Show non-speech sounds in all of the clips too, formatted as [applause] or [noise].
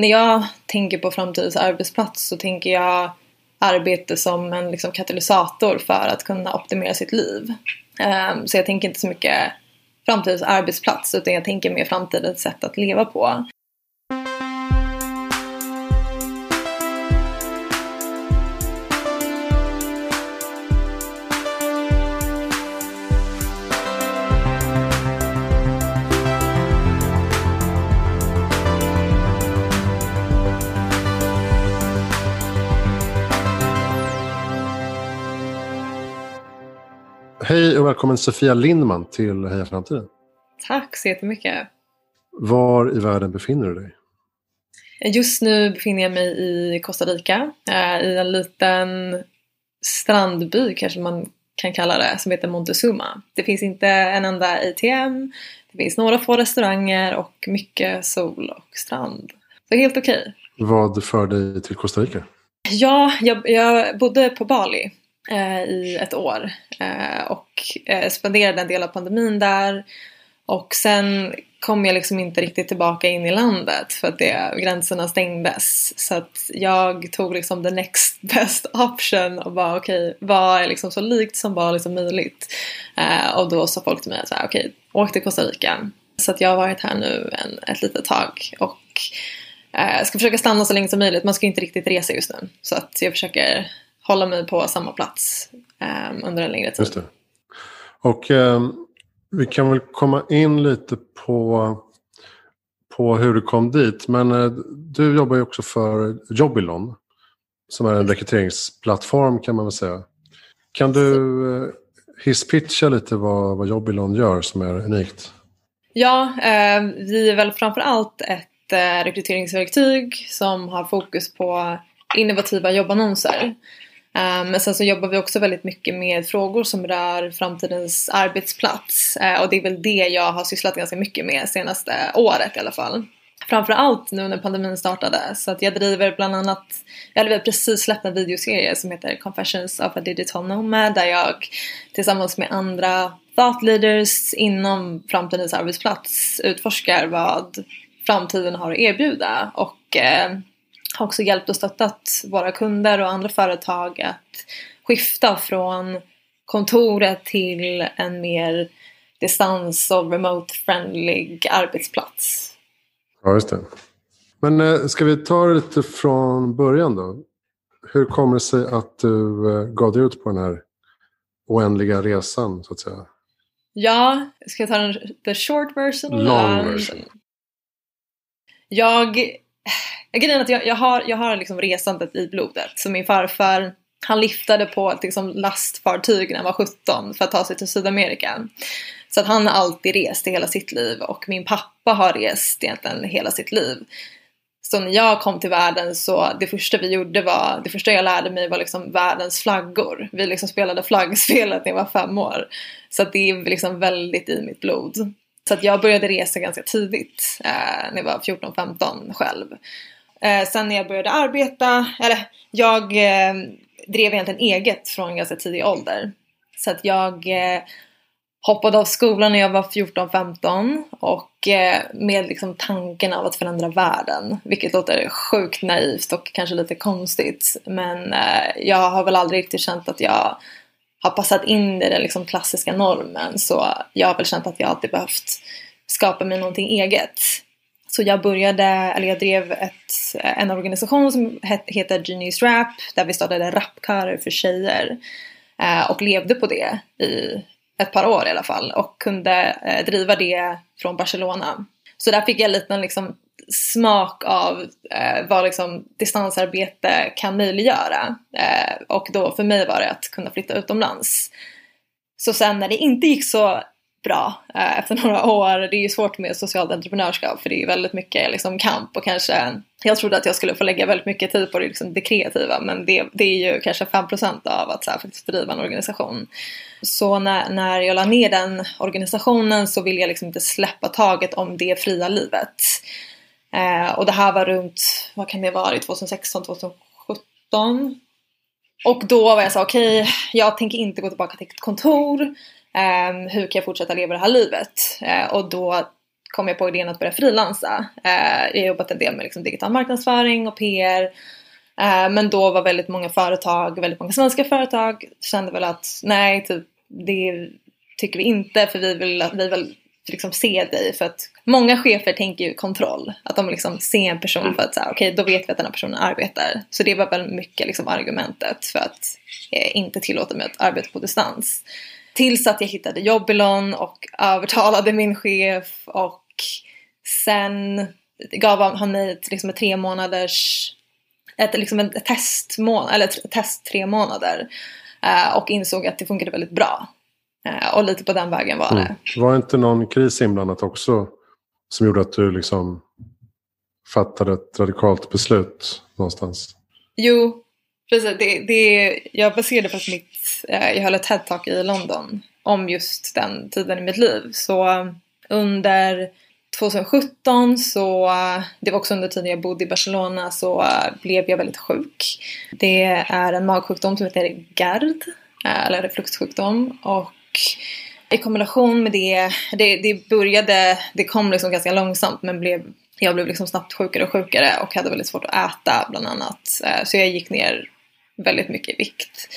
När jag tänker på framtidens arbetsplats så tänker jag arbete som en liksom, katalysator för att kunna optimera sitt liv. Um, så jag tänker inte så mycket framtidens arbetsplats utan jag tänker mer framtidens sätt att leva på. Välkommen Sofia Lindman till Heja Framtiden. Tack så jättemycket. Var i världen befinner du dig? Just nu befinner jag mig i Costa Rica. Eh, I en liten strandby kanske man kan kalla det som heter Montezuma. Det finns inte en enda ATM. Det finns några få restauranger och mycket sol och strand. Så helt okej. Okay. Vad för dig till Costa Rica? Ja, jag, jag bodde på Bali Eh, i ett år eh, och eh, spenderade en del av pandemin där. Och sen kom jag liksom inte riktigt tillbaka in i landet för att det, gränserna stängdes. Så att jag tog liksom the next [laughs] best option och bara okej, okay, vad är liksom så likt som bara liksom möjligt? Eh, och då sa folk till mig att okej, okay, åk till Costa Rica. Så att jag har varit här nu en, ett litet tag och eh, ska försöka stanna så länge som möjligt. Man ska inte riktigt resa just nu. Så att jag försöker hålla mig på samma plats um, under en längre tid. Just det. Och um, vi kan väl komma in lite på, på hur du kom dit. Men uh, du jobbar ju också för Jobilon. Som är en rekryteringsplattform kan man väl säga. Kan du uh, hisspitcha lite vad, vad Jobilon gör som är unikt? Ja, eh, vi är väl framför allt ett eh, rekryteringsverktyg som har fokus på innovativa jobbannonser. Ehm, men sen så jobbar vi också väldigt mycket med frågor som rör framtidens arbetsplats. Eh, och det är väl det jag har sysslat ganska mycket med senaste året i alla fall. Framförallt nu när pandemin startade. Så att jag driver bland annat, eller vi har precis släppt en videoserie som heter Confessions of a Digital Nomad där jag tillsammans med andra thought leaders inom framtidens arbetsplats utforskar vad framtiden har att erbjuda. Och eh, har också hjälpt och stöttat våra kunder och andra företag att skifta från kontoret till en mer distans och remote-friendly arbetsplats. Ja, just det. Men eh, ska vi ta det lite från början då? Hur kommer det sig att du eh, gav dig ut på den här oändliga resan, så att säga? Ja, ska jag ta den the short version? Long version. Jag Grejen är att jag, jag har, jag har liksom resandet i blodet. Så min farfar han liftade på ett liksom lastfartyg när han var 17 för att ta sig till Sydamerika. Så att han har alltid rest i hela sitt liv och min pappa har rest egentligen hela sitt liv. Så när jag kom till världen så det första vi gjorde var, det första jag lärde mig var liksom världens flaggor. Vi liksom spelade flaggspelet när jag var fem år. Så att det är liksom väldigt i mitt blod. Så att jag började resa ganska tidigt, eh, när jag var 14-15 själv. Eh, sen när jag började arbeta, eller jag eh, drev egentligen eget från ganska tidig ålder. Så att jag eh, hoppade av skolan när jag var 14-15 och eh, med liksom tanken av att förändra världen. Vilket låter sjukt naivt och kanske lite konstigt. Men eh, jag har väl aldrig riktigt känt att jag har passat in i den liksom klassiska normen. Så jag har väl känt att jag alltid behövt skapa mig någonting eget. Så jag började, eller jag drev ett, eh, en organisation som heter Genius Rap där vi startade rapkörer för tjejer. Eh, och levde på det i ett par år i alla fall och kunde eh, driva det från Barcelona. Så där fick jag lite liksom smak av eh, vad liksom distansarbete kan möjliggöra. Eh, och då för mig var det att kunna flytta utomlands. Så sen när det inte gick så bra eh, efter [laughs] några år. Det är ju svårt med socialt entreprenörskap för det är väldigt mycket liksom, kamp och kanske jag trodde att jag skulle få lägga väldigt mycket tid på det, liksom, det kreativa men det, det är ju kanske 5% av att så här, faktiskt driva en organisation. Så när, när jag la ner den organisationen så ville jag liksom inte släppa taget om det fria livet. Eh, och det här var runt, vad kan det vara, 2016, 2017? Och då var jag så okej, okay, jag tänker inte gå tillbaka till ett kontor. Eh, hur kan jag fortsätta leva det här livet? Eh, och då kom jag på idén att börja frilansa. Eh, jag har jobbat en del med liksom, digital marknadsföring och PR. Eh, men då var väldigt många företag, väldigt många svenska företag, kände väl att nej, typ, det tycker vi inte för vi vill, vi vill liksom se dig för att många chefer tänker ju kontroll. Att de liksom ser en person för att säga okej okay, då vet vi att den här personen arbetar. Så det var väl mycket liksom argumentet för att eh, inte tillåta mig att arbeta på distans. Tills att jag hittade Jobbilon och övertalade min chef och sen gav han mig liksom ett tre månaders ett, liksom ett testmånad, eller ett test tre månader uh, och insåg att det funkade väldigt bra. Uh, och lite på den vägen var det. Mm. Var inte någon kris inblandat också som gjorde att du liksom fattade ett radikalt beslut någonstans? Jo, precis. Det, det, jag baserade på att mitt, uh, jag höll ett TED-talk i London om just den tiden i mitt liv. Så under 2017 så, det var också under tiden jag bodde i Barcelona, så blev jag väldigt sjuk. Det är en magsjukdom som heter GERD, eller refluxsjukdom. Och i kombination med det, det, det började, det kom liksom ganska långsamt men blev, jag blev liksom snabbt sjukare och sjukare och hade väldigt svårt att äta bland annat. Eh, så jag gick ner väldigt mycket i vikt.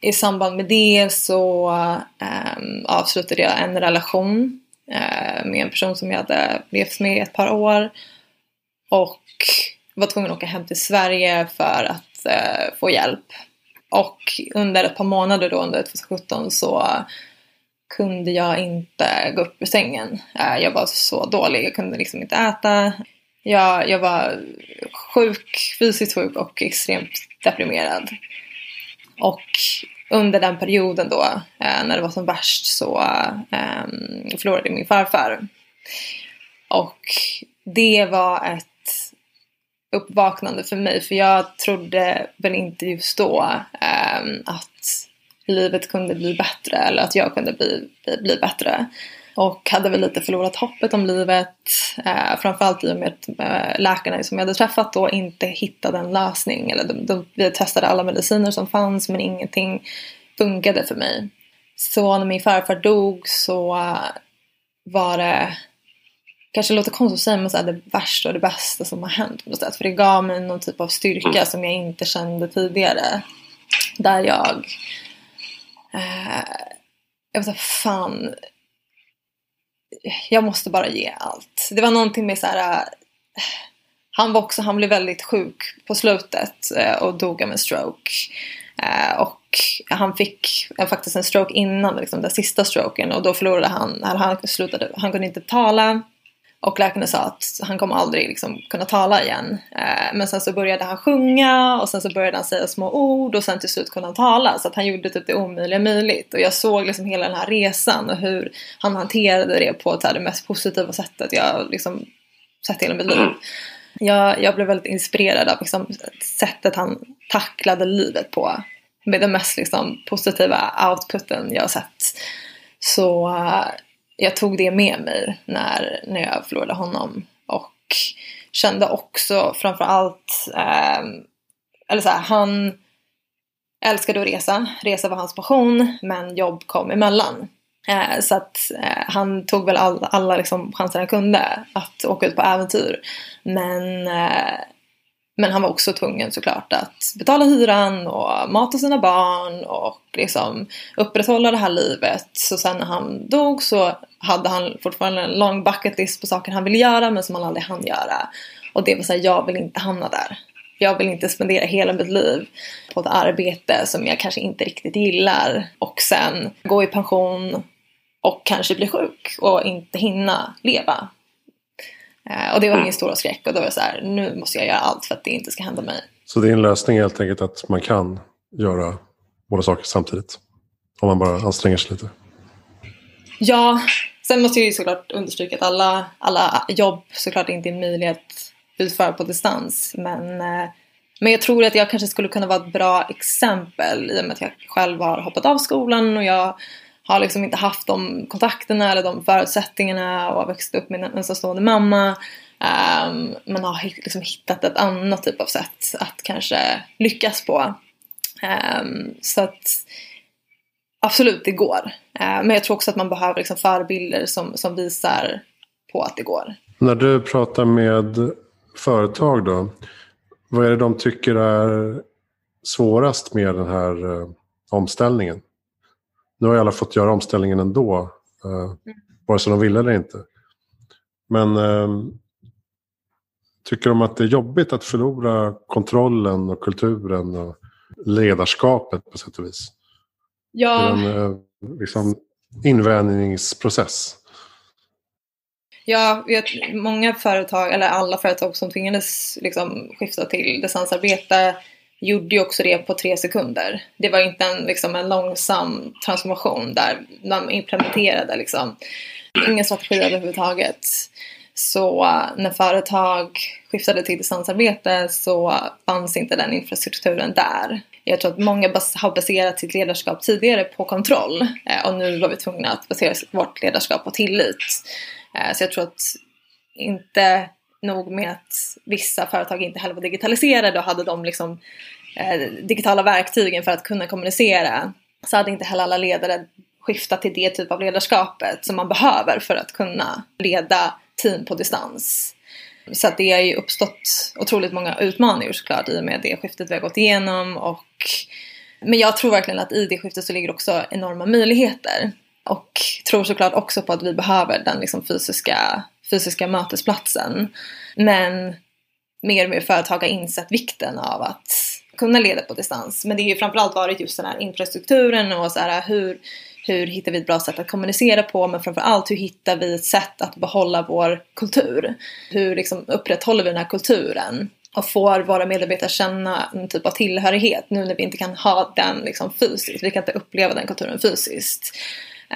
I samband med det så um, avslutade jag en relation uh, med en person som jag hade levt med i ett par år. Och var tvungen att åka hem till Sverige för att uh, få hjälp. Och under ett par månader då under 2017 så kunde jag inte gå upp ur sängen. Eh, jag var så dålig, jag kunde liksom inte äta. Jag, jag var sjuk, fysiskt sjuk och extremt deprimerad. Och under den perioden då, eh, när det var som värst, så eh, förlorade jag min farfar. Och det var ett uppvaknande för mig, för jag trodde väl inte just då um, att livet kunde bli bättre eller att jag kunde bli, bli, bli bättre. Och hade väl lite förlorat hoppet om livet. Eh, framförallt i och med att eh, läkarna som jag hade träffat då inte hittade en lösning. Eller de, de, vi testade alla mediciner som fanns men ingenting funkade för mig. Så när min farfar dog så var det kanske låter konstigt att säga men så här, det värsta och det bästa som har hänt på något sätt. För det gav mig någon typ av styrka mm. som jag inte kände tidigare. Där jag... Eh, jag vet inte, fan jag måste bara ge allt. Det var någonting med så här, äh, han var också, han blev väldigt sjuk på slutet äh, och dog av en stroke. Äh, och han fick faktiskt en stroke innan liksom, den sista stroken och då förlorade han, han slutade, han kunde inte tala. Och läkarna sa att han kommer aldrig liksom kunna tala igen. Eh, men sen så började han sjunga och sen så började han säga små ord och sen till slut kunde han tala. Så att han gjorde typ det omöjliga möjligt. Och jag såg liksom hela den här resan och hur han hanterade det på det mest positiva sättet jag liksom sett hela mitt liv. Jag, jag blev väldigt inspirerad av liksom, sättet han tacklade livet på. Med den mest liksom, positiva outputen jag har sett. Så jag tog det med mig när, när jag förlorade honom. Och kände också framförallt, eh, eller så här, han älskade att resa. Resa var hans passion, men jobb kom emellan. Eh, så att eh, han tog väl all, alla liksom chanser han kunde att åka ut på äventyr. Men eh, men han var också tvungen såklart att betala hyran och mata sina barn och liksom upprätthålla det här livet. Så sen när han dog så hade han fortfarande en lång bucket list på saker han ville göra men som han aldrig hann göra. Och det var såhär, jag vill inte hamna där. Jag vill inte spendera hela mitt liv på ett arbete som jag kanske inte riktigt gillar och sen gå i pension och kanske bli sjuk och inte hinna leva. Eh, och det var min stora skräck och då var jag så här, nu måste jag göra allt för att det inte ska hända mig. Så din lösning är helt enkelt att man kan göra båda saker samtidigt? Om man bara anstränger sig lite? Ja, sen måste jag ju såklart understryka att alla, alla jobb såklart inte är möjliga att utföra på distans. Men, eh, men jag tror att jag kanske skulle kunna vara ett bra exempel i och med att jag själv har hoppat av skolan och jag har liksom inte haft de kontakterna eller de förutsättningarna och har växt upp med en ensamstående mamma. Ehm, um, men har liksom hittat ett annat typ av sätt att kanske lyckas på. Um, så att absolut, det går. Uh, men jag tror också att man behöver liksom förebilder som, som visar på att det går. När du pratar med företag då, vad är det de tycker är svårast med den här uh, omställningen? Nu har alla fått göra omställningen ändå, eh, mm. vare sig de vill eller inte. Men eh, tycker de att det är jobbigt att förlora kontrollen och kulturen och ledarskapet på sätt och vis? Ja. Det är en eh, liksom, invänjningsprocess. Ja, vet, många företag, eller alla företag som tvingades liksom skifta till distansarbete gjorde ju också det på tre sekunder. Det var inte en, liksom, en långsam transformation där de implementerade liksom, ingen strategi överhuvudtaget. Så eh, när företag skiftade till distansarbete så fanns inte den infrastrukturen där. Jag tror att många bas har baserat sitt ledarskap tidigare på kontroll eh, och nu var vi tvungna att basera vårt ledarskap på tillit. Eh, så jag tror att inte nog med att vissa företag inte heller var digitaliserade och hade de liksom, eh, digitala verktygen för att kunna kommunicera så hade inte heller alla ledare skiftat till det typ av ledarskapet som man behöver för att kunna leda team på distans. Så att det har ju uppstått otroligt många utmaningar såklart i och med det skiftet vi har gått igenom. Och, men jag tror verkligen att i det skiftet så ligger också enorma möjligheter. Och tror såklart också på att vi behöver den liksom fysiska, fysiska mötesplatsen. Men mer och mer företag har insett vikten av att kunna leda på distans. Men det har ju framförallt varit just den här infrastrukturen och så här hur hur hittar vi ett bra sätt att kommunicera på men framförallt hur hittar vi ett sätt att behålla vår kultur? Hur liksom upprätthåller vi den här kulturen? och får våra medarbetare känna en typ av tillhörighet nu när vi inte kan ha den liksom fysiskt. Vi kan inte uppleva den kulturen fysiskt.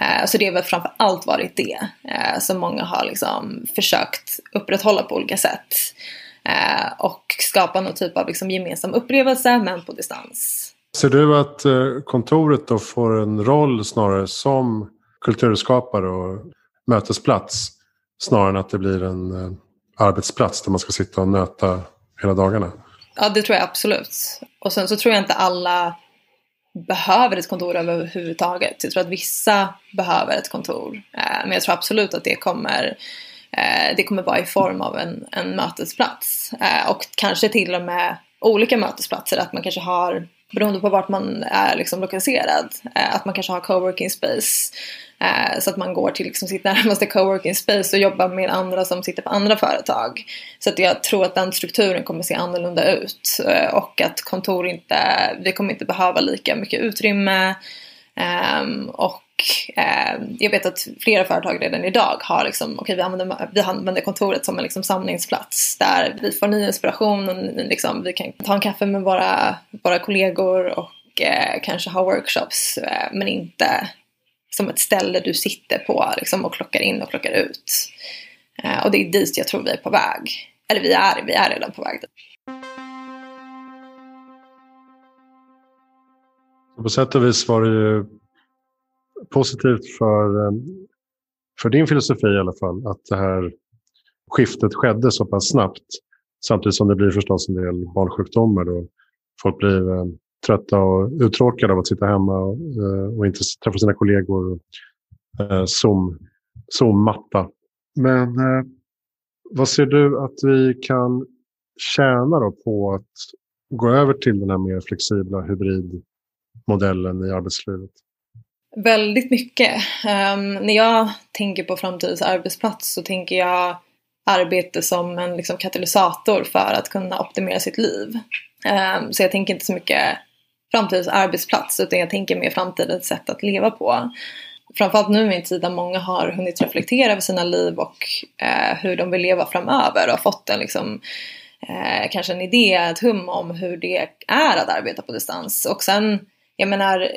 Eh, så det har väl framför allt varit det eh, som många har liksom försökt upprätthålla på olika sätt. Eh, och skapa någon typ av liksom gemensam upplevelse men på distans. Ser du att kontoret då får en roll snarare som kulturskapare och mötesplats snarare än att det blir en arbetsplats där man ska sitta och nöta hela dagarna? Ja, det tror jag absolut. Och sen så tror jag inte alla behöver ett kontor överhuvudtaget. Jag tror att vissa behöver ett kontor. Eh, men jag tror absolut att det kommer, eh, det kommer vara i form av en, en mötesplats. Eh, och kanske till och med olika mötesplatser. Att man kanske har beroende på vart man är liksom lokaliserad. Eh, att man kanske har coworking space. Eh, så att man går till liksom sitt [laughs] närmaste coworking space och jobbar med andra som sitter på andra företag. Så att jag tror att den strukturen kommer se annorlunda ut. Eh, och att kontor inte, vi kommer inte behöva lika mycket utrymme. Um, och eh, jag vet att flera företag redan idag har liksom, okej okay, vi, använder, vi använder kontoret som en liksom samlingsplats där vi får ny inspiration och liksom, vi kan ta en kaffe med våra, våra kollegor och uh, kanske ha workshops uh, men inte som ett ställe du sitter på liksom, och klockar in och klockar ut. Eh, och det är dit jag tror vi är på väg. Eller vi är, vi är redan på väg dit. På sätt och vis var det ju positivt för, eh, för din filosofi i alla fall att det här skiftet skedde så pass snabbt. Samtidigt som det blir förstås en del barnsjukdomar. Då folk blir eh, trötta och uttråkade av att sitta hemma och, eh, och inte träffa sina kollegor. Eh, Zoom, Zoom-matta. Men eh, vad ser du att vi kan tjäna då på att gå över till den här mer flexibla hybrid modellen i arbetslivet? Väldigt mycket. Um, när jag tänker på framtidens arbetsplats så tänker jag arbete som en liksom, katalysator för att kunna optimera sitt liv. Um, så jag tänker inte så mycket framtidens arbetsplats utan jag tänker mer framtidens sätt att leva på. Framförallt nu i en tid där många har hunnit reflektera över sina liv och uh, hur de vill leva framöver och har fått en liksom, uh, kanske en idé, ett hum om hur det är att arbeta på distans. Och sen, jag menar,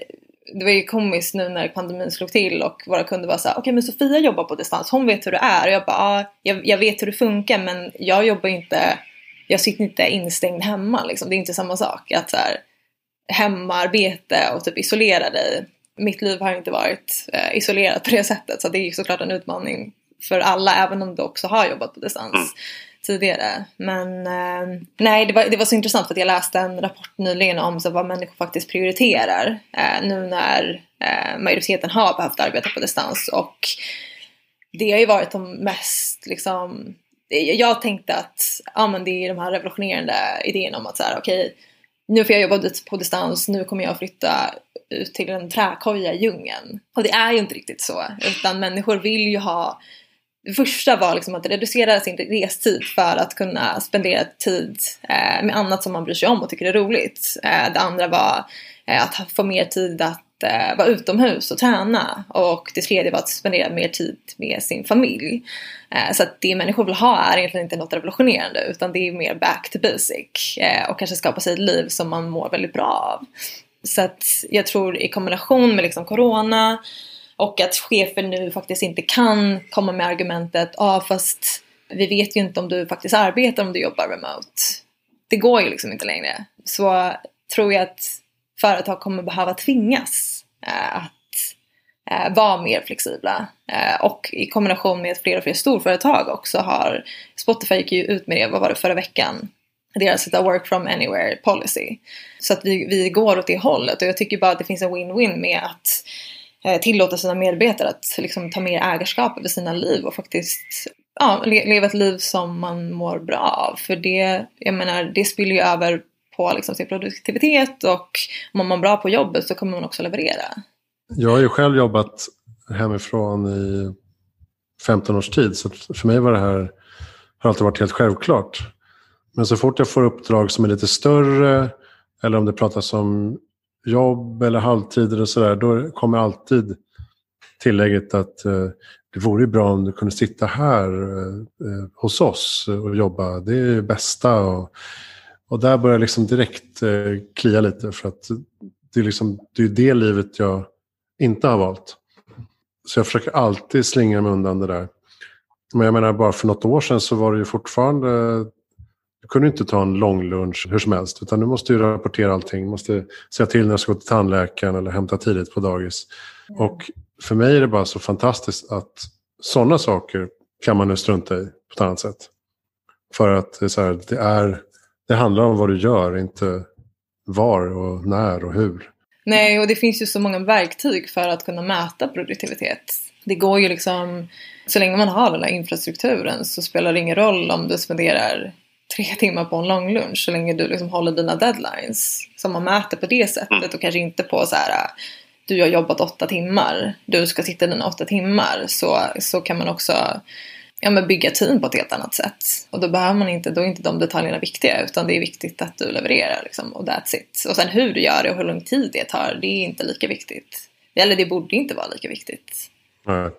det var ju komiskt nu när pandemin slog till och våra kunder var såhär, okej okay, men Sofia jobbar på distans, hon vet hur det är. Och jag bara, ah, jag, jag vet hur det funkar men jag jobbar inte, jag sitter inte instängd hemma liksom. Det är inte samma sak. Att så här, hemarbete och typ isolera dig. Mitt liv har inte varit eh, isolerat på det sättet så det är ju såklart en utmaning för alla även om du också har jobbat på distans. Mm tidigare. Men eh, nej, det var, det var så intressant för att jag läste en rapport nyligen om så vad människor faktiskt prioriterar eh, nu när eh, majoriteten har behövt arbeta på distans. Och det har ju varit de mest liksom jag tänkte att ja, men det är de här revolutionerande idéerna om att så här, okej, okay, nu får jag jobba på distans, nu kommer jag flytta ut till en träkoja i djungeln. Och det är ju inte riktigt så, utan människor vill ju ha det första var liksom att reducera sin restid för att kunna spendera tid eh, med annat som man bryr sig om och tycker är roligt. Eh, det andra var eh, att få mer tid att eh, vara utomhus och träna. Och det tredje var att spendera mer tid med sin familj. Eh, så att det människor vill ha är egentligen inte något revolutionerande utan det är mer back to basic. Eh, och kanske skapa sig ett liv som man mår väldigt bra av. Så att jag tror i kombination med liksom corona och att chefer nu faktiskt inte kan komma med argumentet ja ah, fast vi vet ju inte om du faktiskt arbetar om du jobbar remote. Det går ju liksom inte längre. Så tror jag att företag kommer behöva tvingas eh, att eh, vara mer flexibla. Eh, och i kombination med att fler och fler storföretag också har, Spotify gick ju ut med det, vad var det, förra veckan, deras alltså work from anywhere policy. Så att vi, vi går åt det hållet och jag tycker bara att det finns en win-win med att Eh, tillåta sina medarbetare att liksom, ta mer ägarskap över sina liv och faktiskt ja, leva ett liv som man mår bra av. För det, jag menar, det spiller ju över på liksom, sin produktivitet och om man mår bra på jobbet så kommer man också leverera. Jag har ju själv jobbat hemifrån i 15 års tid så för mig var det här har alltid varit helt självklart. Men så fort jag får uppdrag som är lite större eller om det pratas om jobb eller halvtider och sådär, då kommer alltid tillägget att eh, det vore bra om du kunde sitta här eh, eh hos oss och jobba. Det är det bästa. Och, och där börjar jag liksom direkt eh, klia lite för att det är, liksom, det är det livet jag inte har valt. Så jag försöker alltid slinga mig undan det där. Men jag menar bara för något år sedan så var det ju fortfarande du kunde inte ta en lång lunch hur som helst. Utan du måste ju rapportera allting. Du måste säga till när du ska gå till tandläkaren eller hämta tidigt på dagis. Mm. Och för mig är det bara så fantastiskt att sådana saker kan man nu strunta i på ett annat sätt. För att det, är här, det, är, det handlar om vad du gör, inte var och när och hur. Nej, och det finns ju så många verktyg för att kunna mäta produktivitet. Det går ju liksom, så länge man har den här infrastrukturen så spelar det ingen roll om du spenderar tre timmar på en lång lunch så länge du liksom håller dina deadlines. Som man mäter på det sättet mm. och kanske inte på så här du har jobbat åtta timmar, du ska sitta dina åtta timmar. Så, så kan man också ja, men bygga team på ett helt annat sätt. Och då behöver man inte, då är inte de detaljerna viktiga utan det är viktigt att du levererar liksom, och that's it. Och sen hur du gör det och hur lång tid det tar, det är inte lika viktigt. Eller det borde inte vara lika viktigt. Nej.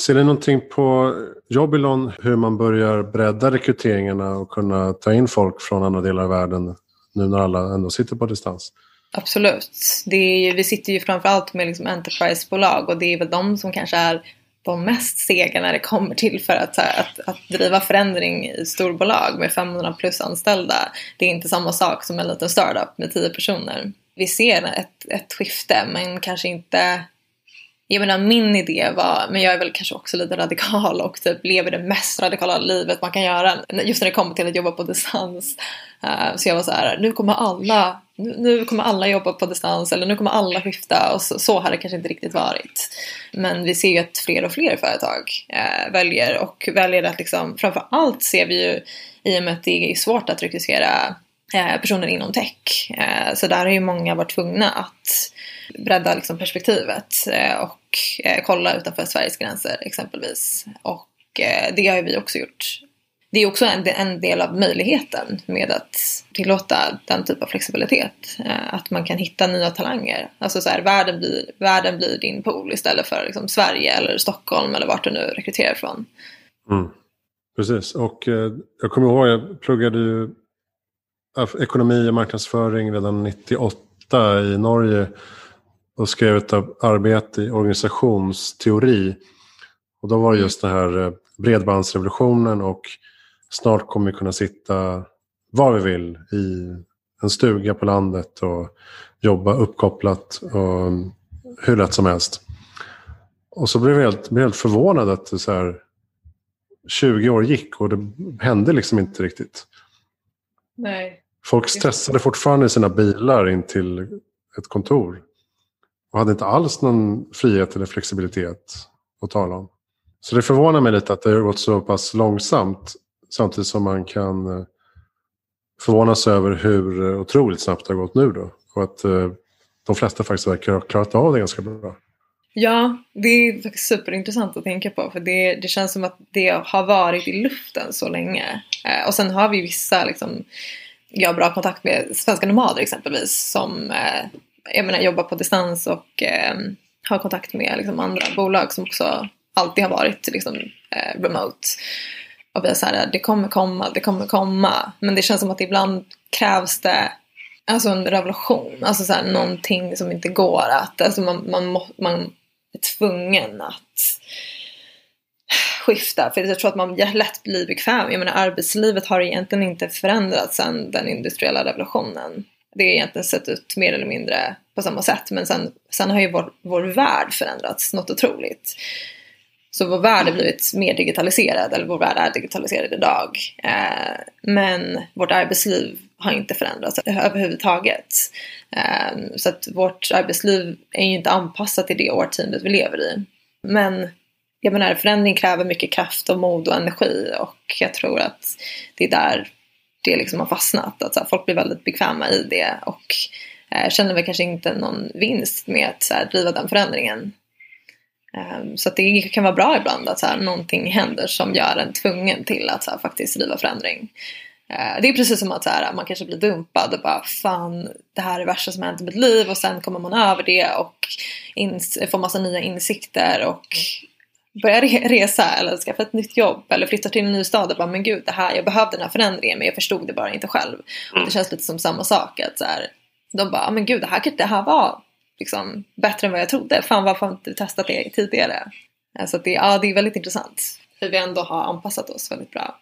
Ser ni någonting på Jobilon hur man börjar bredda rekryteringarna och kunna ta in folk från andra delar av världen nu när alla ändå sitter på distans? Absolut. Det är, vi sitter ju framförallt med liksom Enterprise-bolag och det är väl de som kanske är de mest sega när det kommer till för att, att, att driva förändring i storbolag med 500 plus anställda. Det är inte samma sak som en liten startup med 10 personer. Vi ser ett, ett skifte men kanske inte jag menar min idé var, men jag är väl kanske också lite radikal och typ lever det mest radikala livet man kan göra just när det kommer till att jobba på distans. Eh, så jag var så här, nu kommer alla, nu, kommer alla jobba på distans eller nu kommer alla skifta och så, så har det kanske inte riktigt varit. Men vi ser ju att fler och fler företag eh, väljer och väljer att liksom, framför allt ser vi ju i och med att det är svårt att rekrytera eh, personer inom tech. så där har ju många varit tvungna att bredda liksom perspektivet eh, och eh, kolla utanför Sveriges gränser exempelvis. Och eh, det har ju vi också gjort. Det är också en, del av möjligheten med att tillåta den typ av flexibilitet. Eh, att man kan hitta nya talanger. Alltså så här, världen, blir, världen blir din pool istället för liksom Sverige eller Stockholm eller vart du nu rekryterar ifrån. Mm. Precis, och eh, jag kommer ihåg, jag pluggade ju ekonomi och marknadsföring redan 98 i Norge och skrev ett arbete i organisationsteori. Och då var det just den här eh, bredbandsrevolutionen och snart kommer vi kunna sitta var vi vill i en stuga på landet och jobba uppkopplat och hur lätt som helst. Och så blev jag helt, blev helt förvånad att det så här, 20 år gick och det hände liksom inte riktigt. Nej. Folk stressade fortfarande i sina bilar in till ett kontor. Och hade inte alls någon frihet eller flexibilitet att tala om. Så det förvånar mig lite att det har gått så pass långsamt samtidigt som man kan eh, förvånas över hur eh, otroligt snabbt det har gått nu då. Och att eh, de flesta faktiskt verkar ha klarat av det ganska bra. Ja, det är faktiskt superintressant att tänka på för det, det känns som att det har varit i luften så länge. Eh, och sen har vi vissa, liksom, jag har bra kontakt med svenska nomader exempelvis som eh, jag menar, jobba på distans och eh, ha kontakt med liksom, andra bolag som också alltid har varit liksom, eh, remote. Och vi är så här, det kommer komma, det kommer komma. Men det känns som att ibland krävs det alltså en revolution. Alltså så här, någonting som inte går att, alltså man, man, man är tvungen att skifta. För jag tror att man lätt blir bekväm. Jag menar arbetslivet har egentligen inte förändrats sedan den industriella revolutionen. Det har egentligen sett ut mer eller mindre på samma sätt. Men sen, sen har ju vår, vår värld förändrats något otroligt. Så vår värld har blivit mer digitaliserad, eller vår värld är digitaliserad idag. Eh, men vårt arbetsliv har inte förändrats överhuvudtaget. Eh, så att vårt arbetsliv är ju inte anpassat till det årtiondet vi lever i. Men jag menar, förändring kräver mycket kraft och mod och energi och jag tror att det är där det liksom har fastnat. Att här, folk blir väldigt bekväma i det och eh, känner väl kanske inte någon vinst med att här, driva den förändringen. Um, så det kan vara bra ibland att så här, någonting händer som gör en tvungen till att så här, faktiskt driva förändring. Uh, det är precis som att så här, man kanske blir dumpad och bara fan det här är det värsta som hänt i mitt liv och sen kommer man över det och får massa nya insikter och börjar resa eller skaffa ett nytt jobb eller flyttar till en ny stad och bara men gud det här, jag behövde den här förändringen men jag förstod det bara inte själv. Mm. det känns lite som samma sak att så här, de bara men gud det här, det här var liksom, bättre än vad jag trodde. Fan varför har inte testat det tidigare? Så det, ja, det är väldigt intressant hur vi ändå har anpassat oss väldigt bra.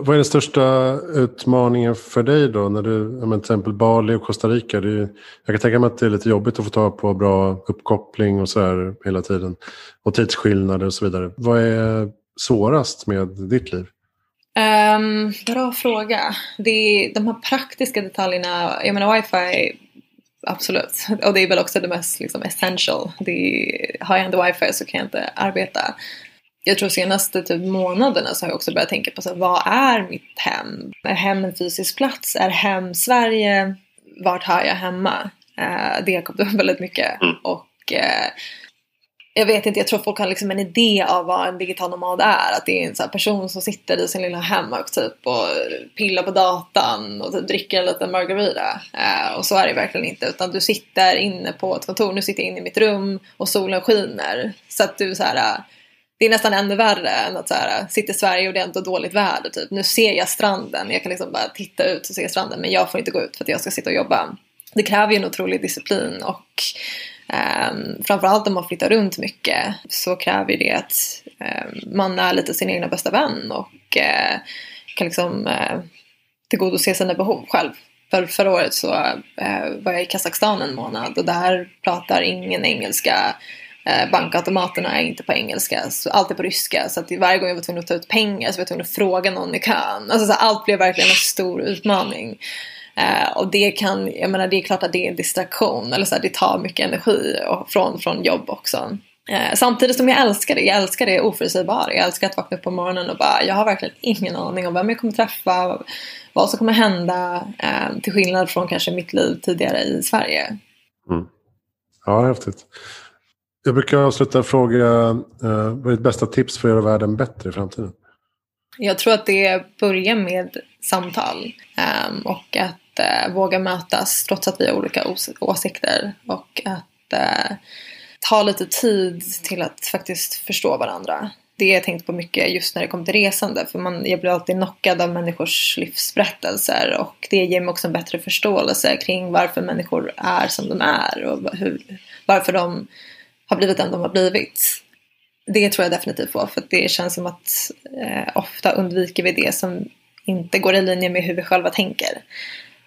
Vad är den största utmaningen för dig då? När du, till exempel Bali och Costa Rica. Det är, jag kan tänka mig att det är lite jobbigt att få ta på bra uppkoppling och så här hela tiden. Och tidsskillnader och så vidare. Vad är svårast med ditt liv? Um, bra fråga. Det är de här praktiska detaljerna. Jag menar wifi absolut. Och det är väl också det mest liksom, essential. Det är, har jag inte wifi så kan jag inte arbeta. Jag tror senaste typ, månaderna så har jag också börjat tänka på så här, vad är mitt hem? Är hem en fysisk plats? Är hem Sverige? Vart har jag hemma? Uh, det har kommit upp väldigt mycket. Mm. Och uh, jag vet inte, jag tror folk har liksom en idé av vad en digital nomad är. Att det är en sån person som sitter i sin lilla hemmack typ och pillar på datan och typ dricker en liten margarita. Uh, och så är det verkligen inte. Utan du sitter inne på ett kontor, nu sitter jag inne i mitt rum och solen skiner. Så att du så här, det är nästan ännu värre än att så här, sitta i Sverige och det är ändå dåligt väder. Typ. Nu ser jag stranden, jag kan liksom bara titta ut och se stranden men jag får inte gå ut för att jag ska sitta och jobba. Det kräver ju en otrolig disciplin och Um, framförallt om man flyttar runt mycket så kräver det att um, man är lite sin egna bästa vän och uh, kan liksom uh, tillgodose sina behov själv. För förra året så uh, var jag i Kazakstan en månad och där pratar ingen engelska. Eh, bankautomaterna är inte på engelska, så allt är på ryska. Så att varje gång jag var tvungen att ta ut pengar så var jag tvungen att fråga någon i kön. Alltså, så allt blev verkligen en stor utmaning. Uh, och det kan, jag menar det är klart att det är en distraktion eller så här, det tar mycket energi och, från, från jobb också. Uh, samtidigt som jag älskar det, jag älskar det oförutsägbara. Jag älskar att vakna upp på morgonen och bara, jag har verkligen ingen aning om vem jag kommer träffa, vad som kommer hända. Uh, till skillnad från kanske mitt liv tidigare i Sverige. Mm. Ja, häftigt. Jag brukar avsluta och fråga, eh, vad är ditt bästa tips för att göra världen bättre i framtiden? Jag tror att det börjar med samtal. Ehm, och att eh, våga mötas trots att vi har olika ås åsikter. Och att eh, ta lite tid till att faktiskt förstå varandra. Det har jag tänkt på mycket just när det kommer till resande. För man, jag blir alltid knockad av människors livsberättelser. Och det ger mig också en bättre förståelse kring varför människor är som de är. Och hur, varför de har blivit den de har blivit. Det tror jag definitivt på. För det känns som att eh, ofta undviker vi det som inte går i linje med hur vi själva tänker.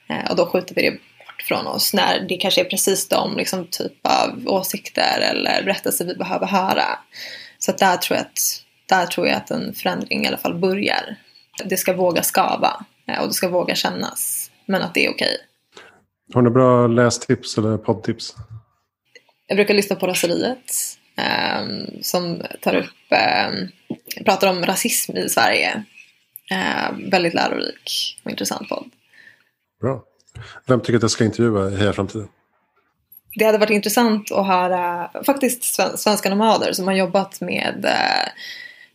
Eh, och då skjuter vi det bort från oss när det kanske är precis de liksom, typ av åsikter eller berättelser vi behöver höra. Så att där, tror jag att, där tror jag att en förändring i alla fall börjar. Det ska våga skava eh, och det ska våga kännas. Men att det är okej. Har du bra lästips eller poddtips? Jag brukar lyssna på Raseriet. Um, som tar upp, um, pratar om rasism i Sverige. Uh, väldigt lärorik och intressant podd. Bra. Vem tycker att jag ska intervjua i Heja Framtiden? Det hade varit intressant att höra faktiskt svenska nomader som har jobbat med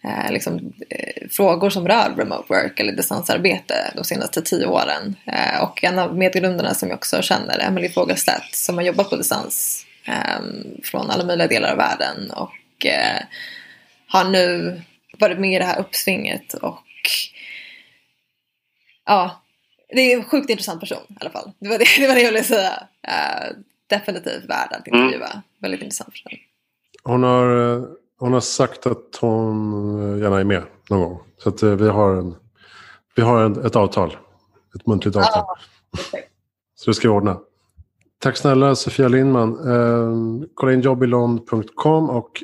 uh, liksom, eh, frågor som rör remote work eller distansarbete de senaste tio åren. Eh, och en av medgrundarna som jag också känner, Emily Fogelstedt, som har jobbat på distans från alla möjliga delar av världen och eh, har nu varit med i det här uppsvinget och ja, det är en sjukt intressant person i alla fall. Det var det, [laughs] det, var det jag ville säga. Uh, definitivt värd att intervjua. Mm. Väldigt intressant person. Hon har, eh, hon har sagt att hon gärna är med någon gång. Så att vi har, en, vi har en, ett avtal. Ett muntligt avtal. Ah, så det ska vi ordna. Tack snälla Sofia Lindman. Eh, kolla in jobbilon.com och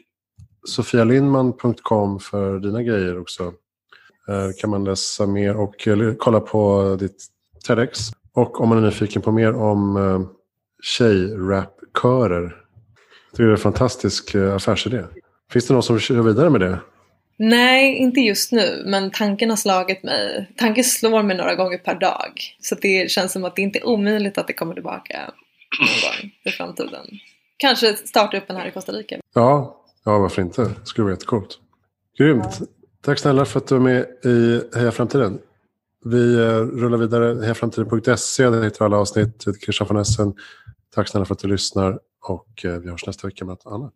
sofialindman.com för dina grejer också. Eh, kan man läsa mer och kolla på ditt TEDx. Och om man är nyfiken på mer om eh, tjejrapkörer. Jag tycker det är en fantastisk eh, affärsidé. Finns det någon som kör vidare med det? Nej, inte just nu, men tanken har slagit mig. Tanken slår mig några gånger per dag. Så det känns som att det inte är omöjligt att det kommer tillbaka någon gång i framtiden. Kanske starta upp en här i Costa Rica. Ja, ja varför inte? Det skulle vara jättekult. Grymt. Ja. Tack snälla för att du är med i Heja Framtiden. Vi eh, rullar vidare. Hejaframtiden.se, där hittar alla avsnitt. Jag heter Christian von Essen. Tack snälla för att du lyssnar och eh, vi hörs nästa vecka med något annat.